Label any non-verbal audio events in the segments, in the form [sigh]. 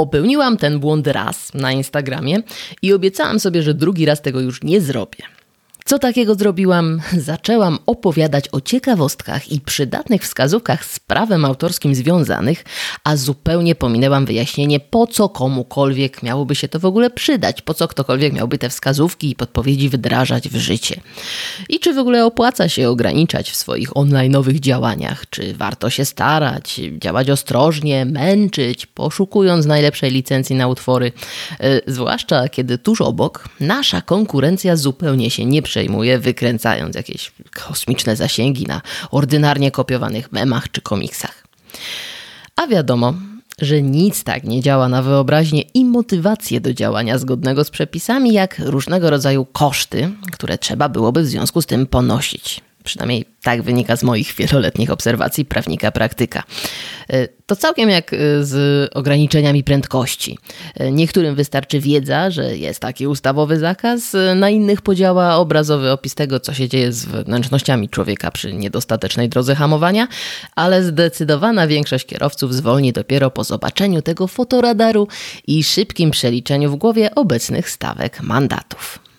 Popełniłam ten błąd raz na Instagramie i obiecałam sobie, że drugi raz tego już nie zrobię. Co takiego zrobiłam? [laughs] Zaczęłam opowiadać o ciekawostkach i przydatnych wskazówkach z prawem autorskim związanych, a zupełnie pominęłam wyjaśnienie, po co komukolwiek miałoby się to w ogóle przydać, po co ktokolwiek miałby te wskazówki i podpowiedzi wdrażać w życie. I czy w ogóle opłaca się ograniczać w swoich online'owych działaniach, czy warto się starać, działać ostrożnie, męczyć, poszukując najlepszej licencji na utwory, yy, zwłaszcza kiedy tuż obok nasza konkurencja zupełnie się nie przejmuje, wykręcając jakieś kosmiczne zasięgi na ordynarnie kopiowanych memach czy komiksach. A wiadomo, że nic tak nie działa na wyobraźnię i motywację do działania zgodnego z przepisami, jak różnego rodzaju koszty, które trzeba byłoby w związku z tym ponosić. Przynajmniej tak wynika z moich wieloletnich obserwacji prawnika praktyka. E, to całkiem jak e, z ograniczeniami prędkości. E, niektórym wystarczy wiedza, że jest taki ustawowy zakaz, na innych podziała obrazowy opis tego, co się dzieje z wnętrznościami człowieka przy niedostatecznej drodze hamowania, ale zdecydowana większość kierowców zwolni dopiero po zobaczeniu tego fotoradaru i szybkim przeliczeniu w głowie obecnych stawek mandatów.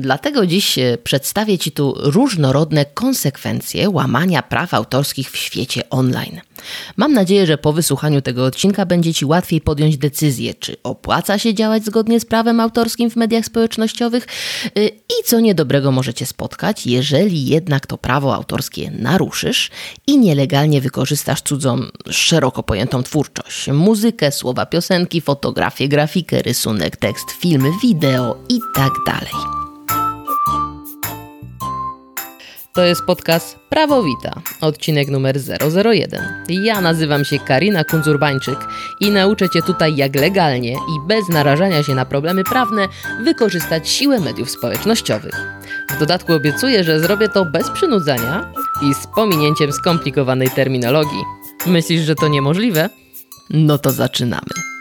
Dlatego dziś e, przedstawię Ci tu różnorodne konsekwencje łamania praw autorskich w świecie online. Mam nadzieję, że po wysłuchaniu tego odcinka będzie Ci łatwiej podjąć decyzję, czy opłaca się działać zgodnie z prawem autorskim w mediach społecznościowych e, i co niedobrego możecie spotkać, jeżeli jednak to prawo autorskie naruszysz i nielegalnie wykorzystasz cudzą, szeroko pojętą twórczość. Muzykę, słowa piosenki, fotografię, grafikę, rysunek, tekst, filmy, wideo i To jest podcast Prawowita, odcinek numer 001. Ja nazywam się Karina Kunzurbańczyk i nauczę Cię tutaj jak legalnie i bez narażania się na problemy prawne wykorzystać siłę mediów społecznościowych. W dodatku obiecuję, że zrobię to bez przynudzania i z pominięciem skomplikowanej terminologii. Myślisz, że to niemożliwe? No to zaczynamy.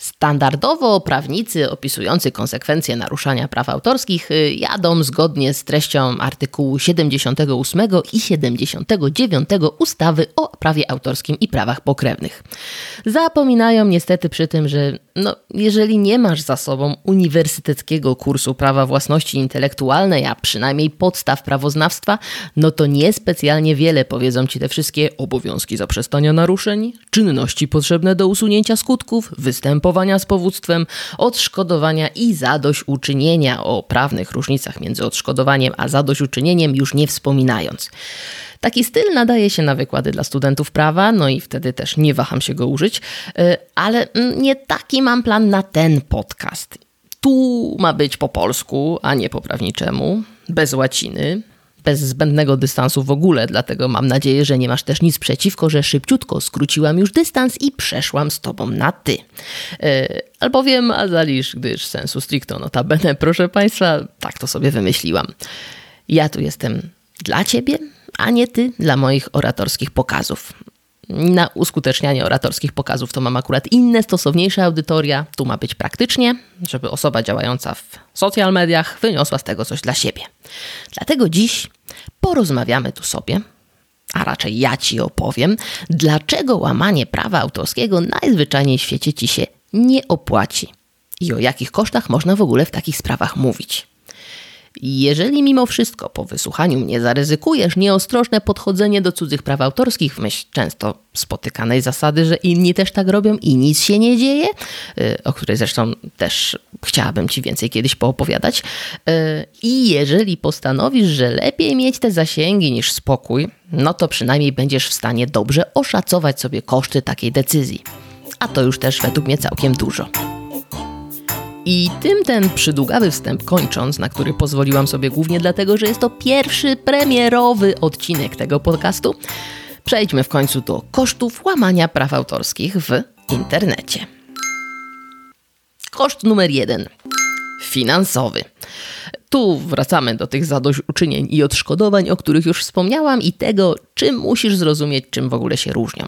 Standardowo prawnicy opisujący konsekwencje naruszania praw autorskich y, jadą zgodnie z treścią artykułu 78 i 79 ustawy o prawie autorskim i prawach pokrewnych. Zapominają niestety przy tym, że no, jeżeli nie masz za sobą uniwersyteckiego kursu prawa własności intelektualnej, a przynajmniej podstaw prawoznawstwa, no to niespecjalnie wiele powiedzą ci te wszystkie obowiązki zaprzestania naruszeń, czynności potrzebne do usunięcia skutków, występowania z powództwem, odszkodowania i zadośćuczynienia o prawnych różnicach między odszkodowaniem a zadośćuczynieniem już nie wspominając. Taki styl nadaje się na wykłady dla studentów prawa, no i wtedy też nie waham się go użyć, y, ale mm, nie taki mam plan na ten podcast. Tu ma być po polsku, a nie po prawniczemu, bez łaciny, bez zbędnego dystansu w ogóle, dlatego mam nadzieję, że nie masz też nic przeciwko, że szybciutko skróciłam już dystans i przeszłam z tobą na ty. Yy, albowiem, a zalisz, gdyż sensu stricto notabene, proszę państwa, tak to sobie wymyśliłam. Ja tu jestem dla ciebie, a nie ty dla moich oratorskich pokazów. Na uskutecznianie oratorskich pokazów to mam akurat inne, stosowniejsze audytoria. Tu ma być praktycznie, żeby osoba działająca w social mediach wyniosła z tego coś dla siebie. Dlatego dziś porozmawiamy tu sobie, a raczej ja ci opowiem, dlaczego łamanie prawa autorskiego najzwyczajniej w świecie ci się nie opłaci i o jakich kosztach można w ogóle w takich sprawach mówić. Jeżeli mimo wszystko po wysłuchaniu mnie zaryzykujesz nieostrożne podchodzenie do cudzych praw autorskich w myśl często spotykanej zasady, że inni też tak robią i nic się nie dzieje, y, o której zresztą też chciałabym Ci więcej kiedyś poopowiadać. Y, I jeżeli postanowisz, że lepiej mieć te zasięgi niż spokój, no to przynajmniej będziesz w stanie dobrze oszacować sobie koszty takiej decyzji. A to już też według mnie całkiem dużo. I tym ten przydługawy wstęp kończąc, na który pozwoliłam sobie głównie dlatego, że jest to pierwszy premierowy odcinek tego podcastu, przejdźmy w końcu do kosztów łamania praw autorskich w internecie. Koszt numer jeden. Finansowy. Tu wracamy do tych zadośćuczynień i odszkodowań, o których już wspomniałam, i tego, czym musisz zrozumieć, czym w ogóle się różnią.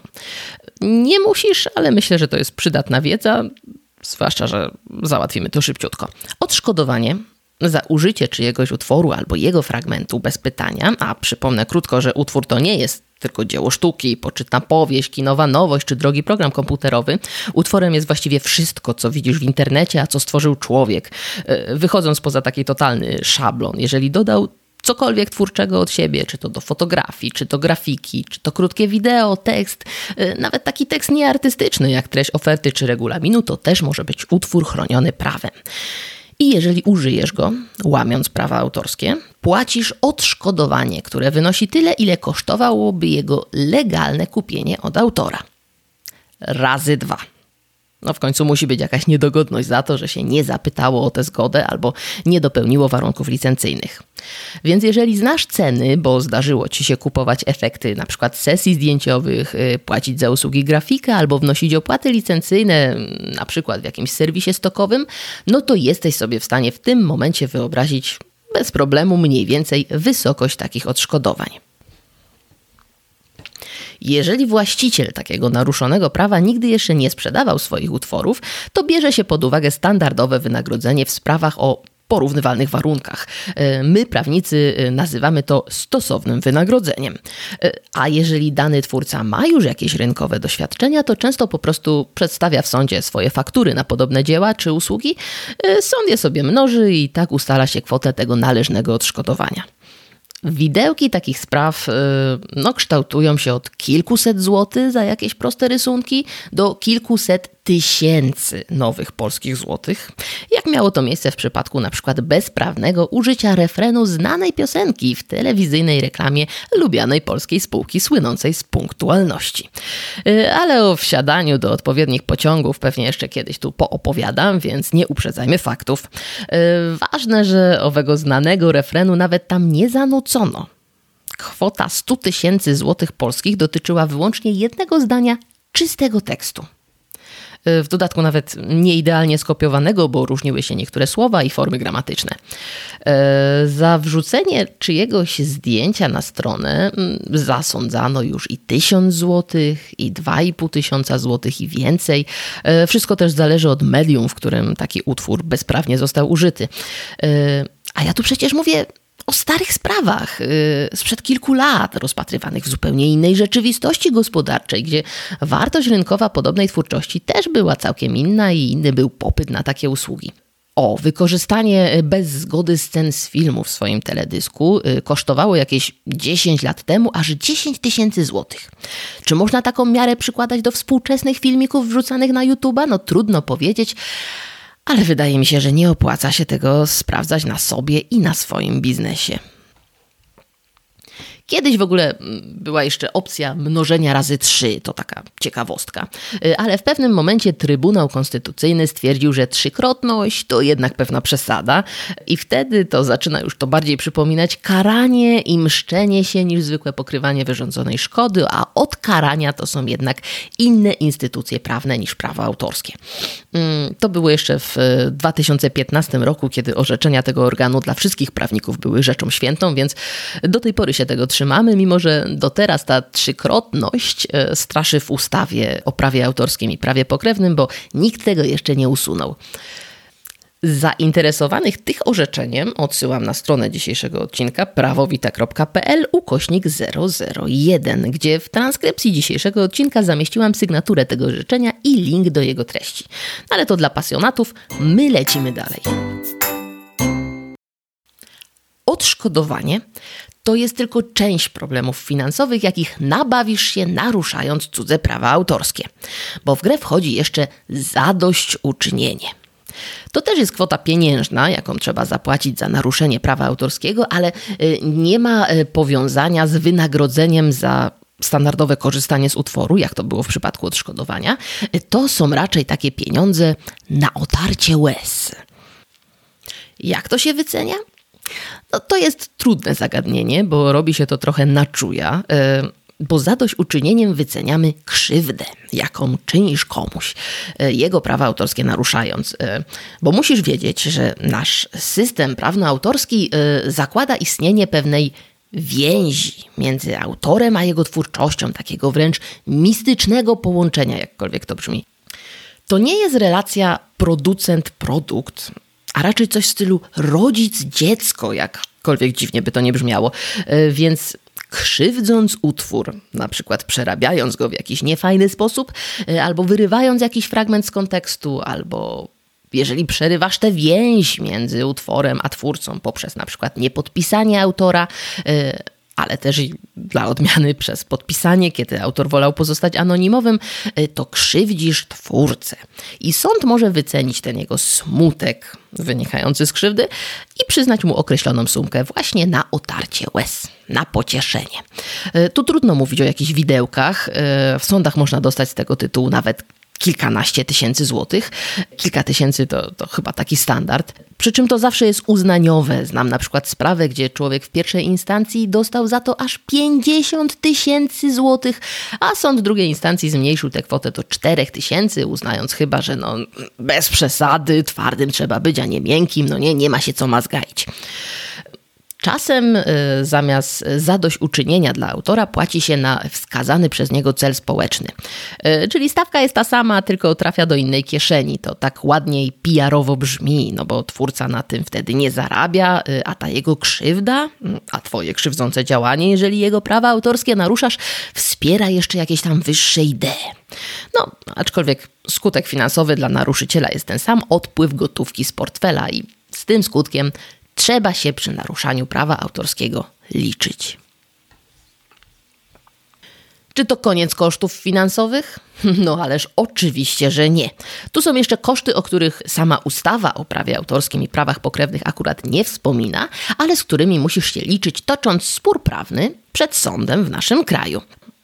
Nie musisz, ale myślę, że to jest przydatna wiedza zwłaszcza, że załatwimy to szybciutko. Odszkodowanie za użycie czyjegoś utworu albo jego fragmentu bez pytania, a przypomnę krótko, że utwór to nie jest tylko dzieło sztuki, poczytna powieść, kinowa nowość czy drogi program komputerowy. Utworem jest właściwie wszystko, co widzisz w internecie, a co stworzył człowiek. E, wychodząc poza taki totalny szablon, jeżeli dodał cokolwiek twórczego od siebie, czy to do fotografii, czy to grafiki, czy to krótkie wideo, tekst, e, nawet taki tekst nieartystyczny jak treść oferty czy regulaminu, to też może być utwór chroniony prawem. I jeżeli użyjesz go, łamiąc prawa autorskie, płacisz odszkodowanie, które wynosi tyle, ile kosztowałoby jego legalne kupienie od autora. Razy dwa. No w końcu musi być jakaś niedogodność za to, że się nie zapytało o tę zgodę albo nie dopełniło warunków licencyjnych. Więc jeżeli znasz ceny, bo zdarzyło ci się kupować efekty na przykład sesji zdjęciowych, y, płacić za usługi grafika albo wnosić opłaty licencyjne, na przykład w jakimś serwisie stokowym, no to jesteś sobie w stanie w tym momencie wyobrazić bez problemu mniej więcej wysokość takich odszkodowań. Jeżeli właściciel takiego naruszonego prawa nigdy jeszcze nie sprzedawał swoich utworów, to bierze się pod uwagę standardowe wynagrodzenie w sprawach o porównywalnych warunkach. E, my, prawnicy, e, nazywamy to stosownym wynagrodzeniem. E, a jeżeli dany twórca ma już jakieś rynkowe doświadczenia, to często po prostu przedstawia w sądzie swoje faktury na podobne dzieła czy usługi. Sąd je sobie mnoży i tak ustala się kwotę tego należnego odszkodowania. Widełki takich spraw no, kształtują się od kilkuset złotych za jakieś proste rysunki do kilkuset tysięcy nowych polskich złotych, jak miało to miejsce w przypadku na przykład bezprawnego użycia refrenu znanej piosenki w telewizyjnej reklamie lubianej polskiej spółki słynącej z punktualności. Y, ale o wsiadaniu do odpowiednich pociągów pewnie jeszcze kiedyś tu poopowiadam, więc nie uprzedzajmy faktów. Y, ważne, że owego znanego refrenu nawet tam nie zanucono. Kwota 100 tysięcy złotych polskich dotyczyła wyłącznie jednego zdania czystego tekstu w dodatku nawet nieidealnie skopiowanego, bo różniły się niektóre słowa i formy gramatyczne. E, za wrzucenie czyjegoś zdjęcia na stronę mm, zasądzano już i tysiąc złotych, i dwa i pół tysiąca złotych i więcej. E, wszystko też zależy od medium, w którym taki utwór bezprawnie został użyty. A ja tu przecież mówię o starych sprawach yy, sprzed kilku lat, rozpatrywanych w zupełnie innej rzeczywistości gospodarczej, gdzie wartość rynkowa podobnej twórczości też była całkiem inna i inny był popyt na takie usługi. O, wykorzystanie bez zgody scen z filmu w swoim teledysku yy, kosztowało jakieś 10 lat temu aż 10 tysięcy złotych. Czy można taką miarę przykładać do współczesnych filmików wrzucanych na YouTube'a? No trudno powiedzieć ale wydaje mi się, że nie opłaca się tego sprawdzać na sobie i na swoim biznesie. Kiedyś w ogóle mm, była jeszcze opcja mnożenia razy trzy, to taka ciekawostka. Y, ale w pewnym momencie Trybunał Konstytucyjny stwierdził, że trzykrotność to jednak pewna przesada i wtedy to zaczyna już to bardziej przypominać karanie i mszczenie się niż zwykłe pokrywanie wyrządzonej szkody, a od karania to są jednak inne instytucje prawne niż prawo autorskie. Mm, to było jeszcze w 2015 roku, kiedy orzeczenia tego organu dla wszystkich prawników były rzeczą świętą, więc do tej pory się tego trzymamy, mimo że do teraz ta trzykrotność e, straszy w ustawie o prawie autorskim i prawie pokrewnym, bo nikt tego jeszcze nie usunął. Zainteresowanych tych orzeczeniem odsyłam na stronę dzisiejszego odcinka prawowita.pl ukośnik 001, gdzie w transkrypcji dzisiejszego odcinka zamieściłam sygnaturę tego orzeczenia i link do jego treści. Ale to dla pasjonatów, my lecimy dalej. Odszkodowanie to jest tylko część problemów finansowych, jakich nabawisz się naruszając cudze prawa autorskie. Bo w grę wchodzi jeszcze zadośćuczynienie. To też jest kwota pieniężna, jaką trzeba zapłacić za naruszenie prawa autorskiego, ale y, nie ma y, powiązania z wynagrodzeniem za standardowe korzystanie z utworu, jak to było w przypadku odszkodowania. Y, to są raczej takie pieniądze na otarcie łez. Jak to się wycenia? No, to jest trudne zagadnienie, bo robi się to trochę na czuja, e, bo zadośćuczynieniem wyceniamy krzywdę, jaką czynisz komuś, e, jego prawa autorskie naruszając. E, bo musisz wiedzieć, że nasz system prawno-autorski zakłada istnienie pewnej więzi między autorem a jego twórczością, takiego wręcz mistycznego połączenia, jakkolwiek to brzmi. To nie jest relacja producent-produkt, a raczej coś w stylu rodzic-dziecko, jakkolwiek dziwnie by to nie brzmiało. E, więc krzywdząc utwór, na przykład przerabiając go w jakiś niefajny sposób, e, albo wyrywając jakiś fragment z kontekstu, albo jeżeli przerywasz tę więź między utworem a twórcą poprzez na przykład niepodpisanie autora, e, ale też i dla odmiany przez podpisanie, kiedy autor wolał pozostać anonimowym, y, to krzywdzisz twórcę. I sąd może wycenić ten jego smutek wynikający z krzywdy i przyznać mu określoną sumkę właśnie na otarcie łez, na pocieszenie. Y, tu trudno mówić o jakichś widełkach. Y, w sądach można dostać z tego tytułu nawet kilkanaście tysięcy złotych. Kilka tysięcy to, to chyba taki standard. Przy czym to zawsze jest uznaniowe. Znam na przykład sprawę, gdzie człowiek w pierwszej instancji dostał za to aż 50 tysięcy złotych, a sąd drugiej instancji zmniejszył tę kwotę do 4 tysięcy, uznając chyba, że no bez przesady, twardym trzeba być, a nie miękkim, no nie, nie ma się co mazgaić. Czasem y, zamiast zadośćuczynienia dla autora płaci się na wskazany przez niego cel społeczny. Y, czyli stawka jest ta sama, tylko trafia do innej kieszeni. To tak ładniej PR-owo brzmi, no bo twórca na tym wtedy nie zarabia, y, a ta jego krzywda, a twoje krzywdzące działanie, jeżeli jego prawa autorskie naruszasz, wspiera jeszcze jakieś tam wyższe idee. No, aczkolwiek skutek finansowy dla naruszyciela jest ten sam, odpływ gotówki z portfela i z tym skutkiem trzeba się przy naruszaniu prawa autorskiego liczyć. Czy to koniec kosztów finansowych? [laughs] No ależ oczywiście, że nie. Tu są jeszcze koszty, o których sama ustawa o prawie autorskim i prawach pokrewnych akurat nie wspomina, ale z którymi musisz się liczyć, tocząc spór prawny przed sądem w naszym kraju.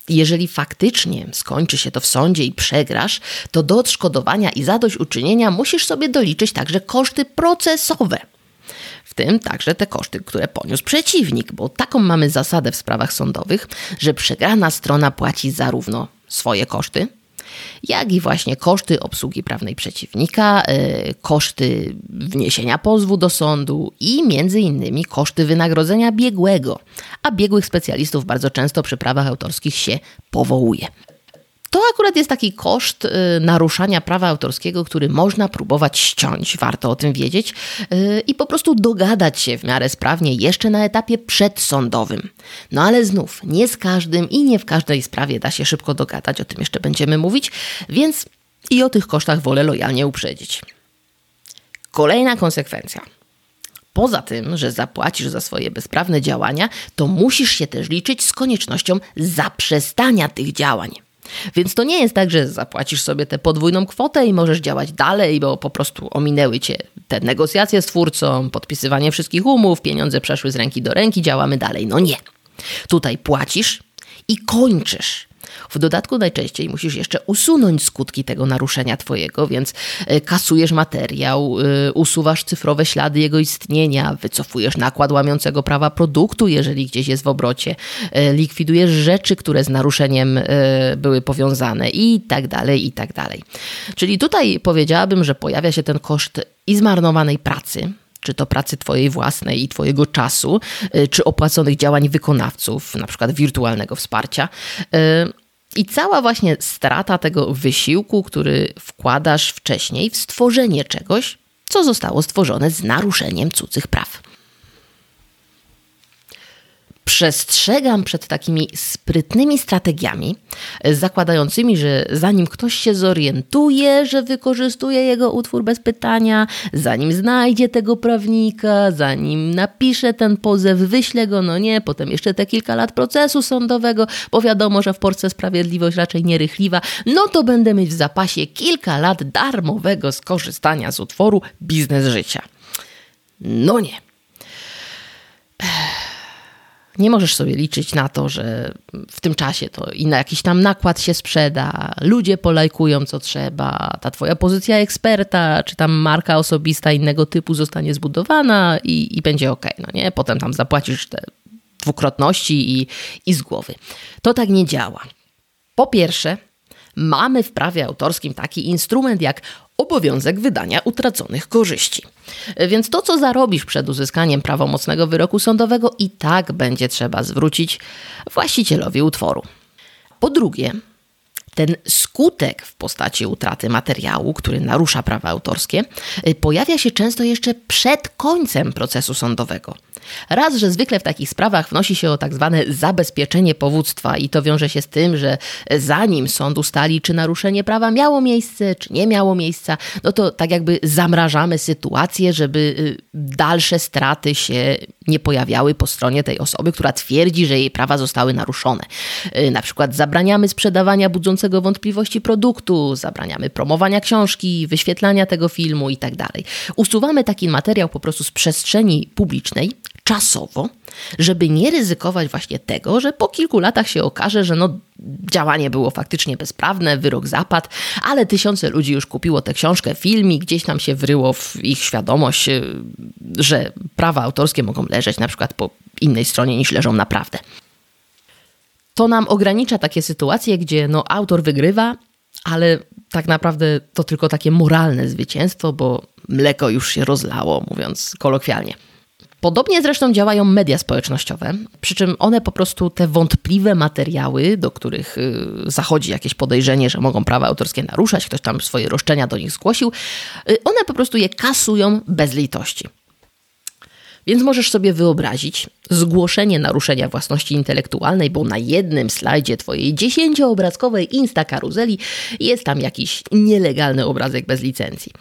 Jeżeli faktycznie skończy się to w sądzie i przegrasz, to do odszkodowania i zadośćuczynienia musisz sobie doliczyć także koszty procesowe w tym także te koszty, które poniósł przeciwnik, bo taką mamy zasadę w sprawach sądowych, że przegrana strona płaci zarówno swoje koszty, jak i właśnie koszty obsługi prawnej przeciwnika, yy, koszty wniesienia pozwu do sądu i między innymi koszty wynagrodzenia biegłego, a biegłych specjalistów bardzo często przy prawach autorskich się powołuje. To akurat jest taki koszt y, naruszania prawa autorskiego, który można próbować ściąć, warto o tym wiedzieć, y, i po prostu dogadać się w miarę sprawnie jeszcze na etapie przedsądowym. No ale znów, nie z każdym i nie w każdej sprawie da się szybko dogadać, o tym jeszcze będziemy mówić, więc i o tych kosztach wolę lojalnie uprzedzić. Kolejna konsekwencja. Poza tym, że zapłacisz za swoje bezprawne działania, to musisz się też liczyć z koniecznością zaprzestania tych działań. Więc to nie jest tak, że zapłacisz sobie tę podwójną kwotę i możesz działać dalej, bo po prostu ominęły cię te negocjacje z twórcą, podpisywanie wszystkich umów, pieniądze przeszły z ręki do ręki, działamy dalej. No nie. Tutaj płacisz i kończysz w dodatku najczęściej musisz jeszcze usunąć skutki tego naruszenia twojego, więc e, kasujesz materiał, e, usuwasz cyfrowe ślady jego istnienia, wycofujesz nakład łamiącego prawa produktu, jeżeli gdzieś jest w obrocie, e, likwidujesz rzeczy, które z naruszeniem były powiązane i tak dalej, i tak dalej. Czyli tutaj powiedziałabym, że pojawia się ten koszt i zmarnowanej pracy, czy to pracy Twojej własnej i Twojego czasu, czy opłaconych działań wykonawców, na przykład wirtualnego wsparcia. I cała właśnie strata tego wysiłku, który wkładasz wcześniej w stworzenie czegoś, co zostało stworzone z naruszeniem cudzych praw. Przestrzegam przed takimi sprytnymi strategiami, zakładającymi, że zanim ktoś się zorientuje, że wykorzystuje jego utwór bez pytania, zanim znajdzie tego prawnika, zanim napisze ten pozew, wyśle go, no nie, potem jeszcze te kilka lat procesu sądowego, bo wiadomo, że w Polsce sprawiedliwość raczej nierychliwa, no to będę mieć w zapasie kilka lat darmowego skorzystania z utworu biznes życia. No nie. Nie możesz sobie liczyć na to, że w tym czasie to i na jakiś tam nakład się sprzeda, ludzie polajkują co trzeba, ta twoja pozycja eksperta, czy tam marka osobista innego typu zostanie zbudowana i, i będzie ok, no nie? Potem tam zapłacisz te dwukrotności i, i z głowy. To tak nie działa. Po pierwsze, mamy w prawie autorskim taki instrument jak obowiązek wydania utraconych korzyści. Więc to, co zarobisz przed uzyskaniem prawomocnego wyroku sądowego, i tak będzie trzeba zwrócić właścicielowi utworu. Po drugie, ten skutek w postaci utraty materiału, który narusza prawa autorskie, pojawia się często jeszcze przed końcem procesu sądowego. Raz, że zwykle w takich sprawach wnosi się o tak zwane zabezpieczenie powództwa i to wiąże się z tym, że zanim sąd ustali, czy naruszenie prawa miało miejsce, czy nie miało miejsca, no to tak jakby zamrażamy sytuację, żeby y, dalsze straty się nie pojawiały po stronie tej osoby, która twierdzi, że jej prawa zostały naruszone. Y, na przykład zabraniamy sprzedawania budzącego wątpliwości produktu, zabraniamy promowania książki, wyświetlania tego filmu itd. Tak Usuwamy taki materiał po prostu z przestrzeni publicznej, czasowo, żeby nie ryzykować właśnie tego, że po kilku latach się okaże, że no, działanie było faktycznie bezprawne, wyrok zapadł, ale tysiące ludzi już kupiło tę książkę, film i gdzieś tam się wryło w ich świadomość, y, że prawa autorskie mogą leżeć na przykład po innej stronie niż leżą naprawdę. To nam ogranicza takie sytuacje, gdzie no, autor wygrywa, ale tak naprawdę to tylko takie moralne zwycięstwo, bo mleko już się rozlało, mówiąc kolokwialnie. Podobnie zresztą działają media społecznościowe, przy czym one po prostu te wątpliwe materiały, do których y, zachodzi jakieś podejrzenie, że mogą prawa autorskie naruszać, ktoś tam swoje roszczenia do nich zgłosił, y, one po prostu je kasują bez litości. Więc możesz sobie wyobrazić zgłoszenie naruszenia własności intelektualnej, bo na jednym slajdzie twojej dziesięcioobrazkowej Insta karuzeli jest tam jakiś nielegalny obrazek bez licencji.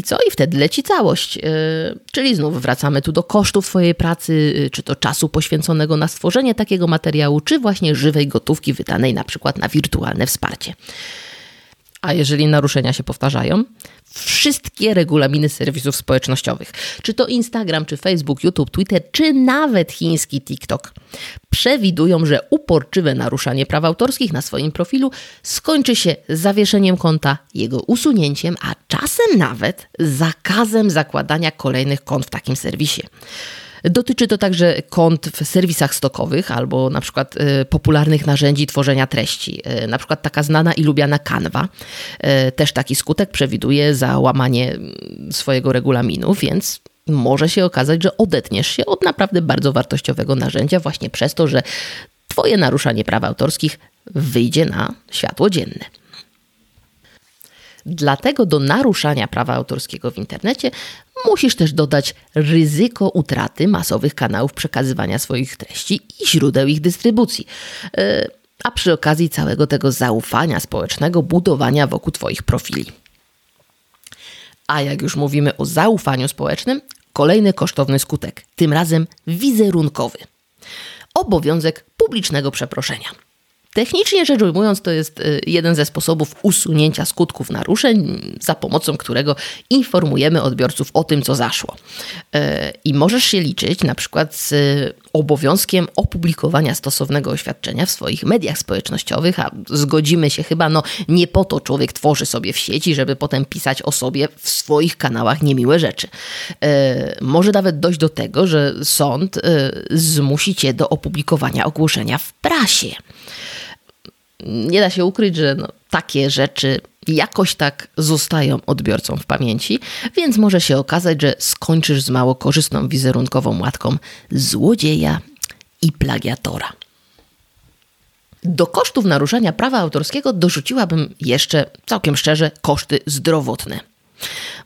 I co? I wtedy leci całość. Yy, czyli znów wracamy tu do kosztów Twojej pracy, yy, czy to czasu poświęconego na stworzenie takiego materiału, czy właśnie żywej gotówki wydanej na przykład na wirtualne wsparcie. A jeżeli naruszenia się powtarzają, wszystkie regulaminy serwisów społecznościowych, czy to Instagram, czy Facebook, YouTube, Twitter, czy nawet chiński TikTok, przewidują, że uporczywe naruszanie praw autorskich na swoim profilu skończy się zawieszeniem konta, jego usunięciem, a czasem nawet zakazem zakładania kolejnych kont w takim serwisie. Dotyczy to także kont w serwisach stokowych albo na przykład e, popularnych narzędzi tworzenia treści. E, na przykład taka znana i lubiana Canva e, też taki skutek przewiduje za łamanie mm, swojego regulaminu, więc może się okazać, że odetniesz się od naprawdę bardzo wartościowego narzędzia właśnie przez to, że Twoje naruszanie praw autorskich wyjdzie na światło dzienne. Dlatego do naruszania prawa autorskiego w internecie musisz też dodać ryzyko utraty masowych kanałów przekazywania swoich treści i źródeł ich dystrybucji. E, a przy okazji całego tego zaufania społecznego, budowania wokół Twoich profili. A jak już mówimy o zaufaniu społecznym, kolejny kosztowny skutek, tym razem wizerunkowy. Obowiązek publicznego przeproszenia. Technicznie rzecz ujmując, to jest y, jeden ze sposobów usunięcia skutków naruszeń, za pomocą którego informujemy odbiorców o tym, co zaszło. Y, I możesz się liczyć na przykład z obowiązkiem opublikowania stosownego oświadczenia w swoich mediach społecznościowych, a zgodzimy się chyba, no nie po to człowiek tworzy sobie w sieci, żeby potem pisać o sobie w swoich kanałach niemiłe rzeczy. Y, może nawet dojść do tego, że sąd zmusi cię do opublikowania ogłoszenia w prasie nie da się ukryć, że no, takie rzeczy jakoś tak zostają odbiorcą w pamięci, więc może się okazać, że skończysz z mało korzystną wizerunkową łatką złodzieja i plagiatora. Do kosztów naruszenia prawa autorskiego dorzuciłabym jeszcze, całkiem szczerze, koszty zdrowotne.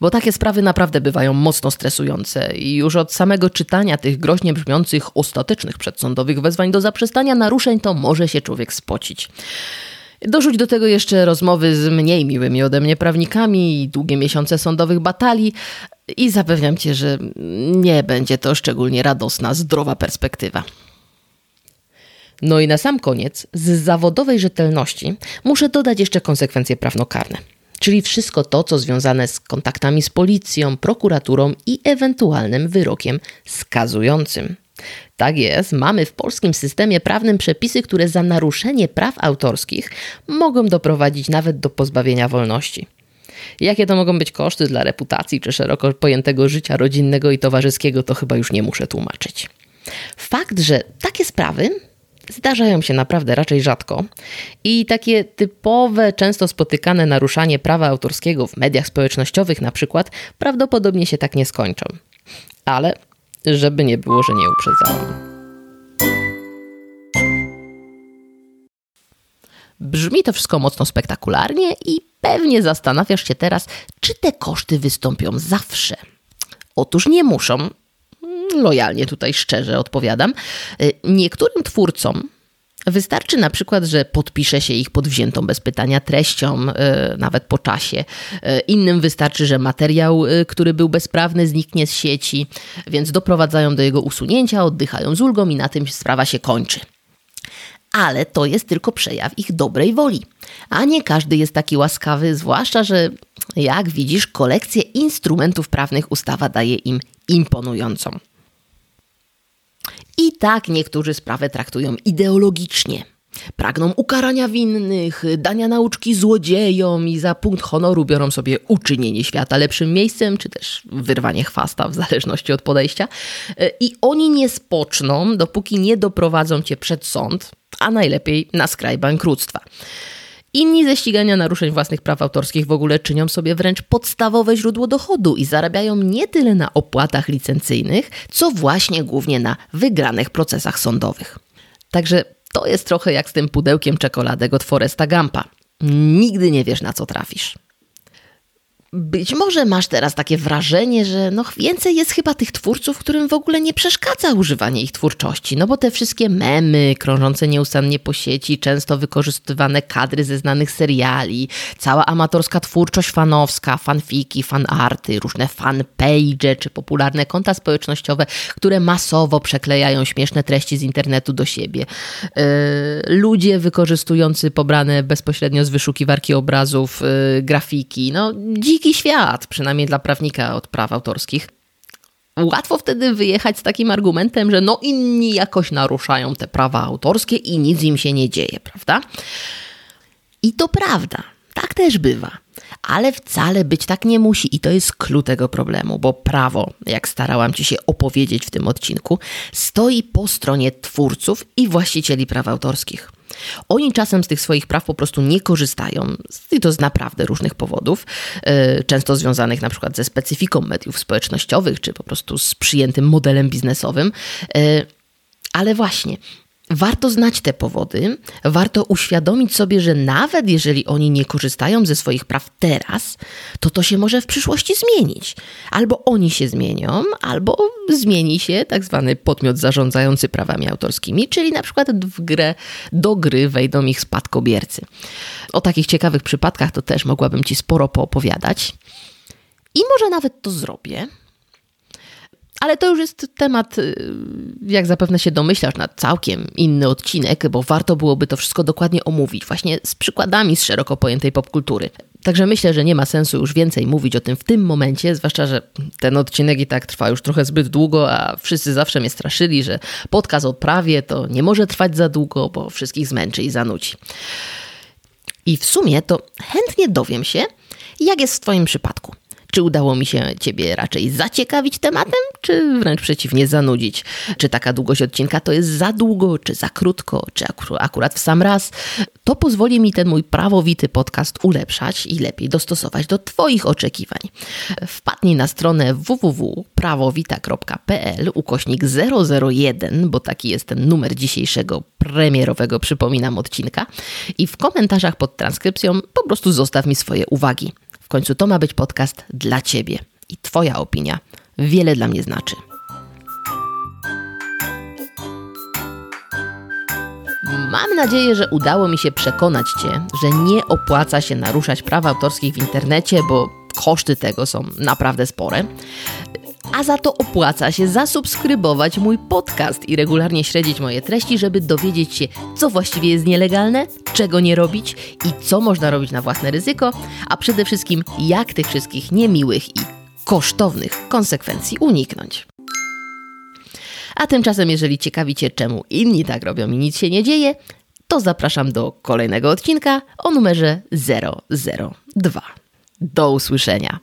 Bo takie sprawy naprawdę bywają mocno stresujące i już od samego czytania tych groźnie brzmiących ostatecznych przedsądowych wezwań do zaprzestania naruszeń to może się człowiek spocić. Dorzuć do tego jeszcze rozmowy z mniej miłymi ode mnie prawnikami i długie miesiące sądowych batalii i zapewniam cię, że nie będzie to szczególnie radosna, zdrowa perspektywa. No i na sam koniec, z zawodowej rzetelności muszę dodać jeszcze konsekwencje prawnokarne. Czyli wszystko to, co związane z kontaktami z policją, prokuraturą i ewentualnym wyrokiem skazującym. Tak jest, mamy w polskim systemie prawnym przepisy, które za naruszenie praw autorskich mogą doprowadzić nawet do pozbawienia wolności. Jakie to mogą być koszty dla reputacji czy szeroko pojętego życia rodzinnego i towarzyskiego, to chyba już nie muszę tłumaczyć. Fakt, że takie sprawy zdarzają się naprawdę raczej rzadko i takie typowe, często spotykane naruszanie prawa autorskiego w mediach społecznościowych na przykład prawdopodobnie się tak nie skończą. Ale żeby nie było, że nie uprzedzałam. Brzmi to wszystko mocno spektakularnie i pewnie zastanawiasz się teraz, czy te koszty wystąpią zawsze. Otóż nie muszą, lojalnie tutaj szczerze odpowiadam. Y, niektórym twórcom Wystarczy na przykład, że podpisze się ich pod wziętą bez pytania treścią, y, nawet po czasie. Y, innym wystarczy, że materiał, który był bezprawny, zniknie z sieci, więc doprowadzają do jego usunięcia, oddychają z ulgą i na tym sprawa się kończy ale to jest tylko przejaw ich dobrej woli. A nie każdy jest taki łaskawy, zwłaszcza, że jak widzisz, kolekcję instrumentów prawnych ustawa daje im imponującą. I tak niektórzy sprawę traktują ideologicznie. Pragną ukarania winnych, dania nauczki złodziejom i za punkt honoru biorą sobie uczynienie świata lepszym miejscem, czy też wyrwanie chwasta, w zależności od podejścia. I oni nie spoczną, dopóki nie doprowadzą cię przed sąd, a najlepiej na skraj bankructwa. Inni ze ścigania naruszeń własnych praw autorskich w ogóle czynią sobie wręcz podstawowe źródło dochodu i zarabiają nie tyle na opłatach licencyjnych, co właśnie głównie na wygranych procesach sądowych. Także to jest trochę jak z tym pudełkiem czekoladek od Foresta Gampa. Nigdy nie wiesz, na co trafisz. Być może masz teraz takie wrażenie, że no więcej jest chyba tych twórców, którym w ogóle nie przeszkadza używanie ich twórczości, no bo te wszystkie memy krążące nieustannie po sieci, często wykorzystywane kadry ze znanych seriali, cała amatorska twórczość fanowska, fanfiki, fanarty, różne fanpage czy popularne konta społecznościowe, które masowo przeklejają śmieszne treści z internetu do siebie. Yy, ludzie wykorzystujący pobrane bezpośrednio z wyszukiwarki obrazów yy, grafiki, no dziki dziki świat, przynajmniej dla prawnika od praw autorskich. Łatwo wtedy wyjechać z takim argumentem, że no inni jakoś naruszają te prawa autorskie i nic im się nie dzieje, prawda? I to prawda, tak też bywa. Ale wcale być tak nie musi i to jest klucz tego problemu, bo prawo, jak starałam ci się opowiedzieć w tym odcinku, stoi po stronie twórców i właścicieli praw autorskich. Oni czasem z tych swoich praw po prostu nie korzystają i to z naprawdę różnych powodów, e, często związanych na przykład ze specyfiką mediów społecznościowych, czy po prostu z przyjętym modelem biznesowym. E, ale właśnie, Warto znać te powody, warto uświadomić sobie, że nawet jeżeli oni nie korzystają ze swoich praw teraz, to to się może w przyszłości zmienić. Albo oni się zmienią, albo zmieni się tak zwany podmiot zarządzający prawami autorskimi, czyli na przykład w grę, do gry wejdą ich spadkobiercy. O takich ciekawych przypadkach to też mogłabym Ci sporo poopowiadać. I może nawet to zrobię, ale to już jest temat, y, jak zapewne się domyślasz, na całkiem inny odcinek, bo warto byłoby to wszystko dokładnie omówić, właśnie z przykładami z szeroko pojętej popkultury. Także myślę, że nie ma sensu już więcej mówić o tym w tym momencie, zwłaszcza, że ten odcinek i tak trwa już trochę zbyt długo, a wszyscy zawsze mnie straszyli, że podcast o prawie to nie może trwać za długo, bo wszystkich zmęczy i zanudzi. I w sumie to chętnie dowiem się, jak jest w Twoim przypadku. Czy udało mi się Ciebie raczej zaciekawić tematem, czy wręcz przeciwnie zanudzić? Czy taka długość odcinka to jest za długo, czy za krótko, czy akurat w sam raz? To pozwoli mi ten mój prawowity podcast ulepszać i lepiej dostosować do Twoich oczekiwań. Wpadnij na stronę www.prawowita.pl ukośnik 001, bo taki jest ten numer dzisiejszego premierowego, przypominam, odcinka i w komentarzach pod transkrypcją po prostu zostaw mi swoje uwagi. Końcu to ma być podcast dla Ciebie i Twoja opinia wiele dla mnie znaczy. Mam nadzieję, że udało mi się przekonać Cię, że nie opłaca się naruszać praw autorskich w internecie, bo koszty tego są naprawdę spore a za to opłaca się zasubskrybować mój podcast i regularnie śledzić moje treści, żeby dowiedzieć się, co właściwie jest nielegalne, czego nie robić i co można robić na własne ryzyko, a przede wszystkim jak tych wszystkich niemiłych i kosztownych konsekwencji uniknąć. A tymczasem, jeżeli ciekawi Cię, czemu inni tak robią i nic się nie dzieje, to zapraszam do kolejnego odcinka o numerze 002. Do usłyszenia.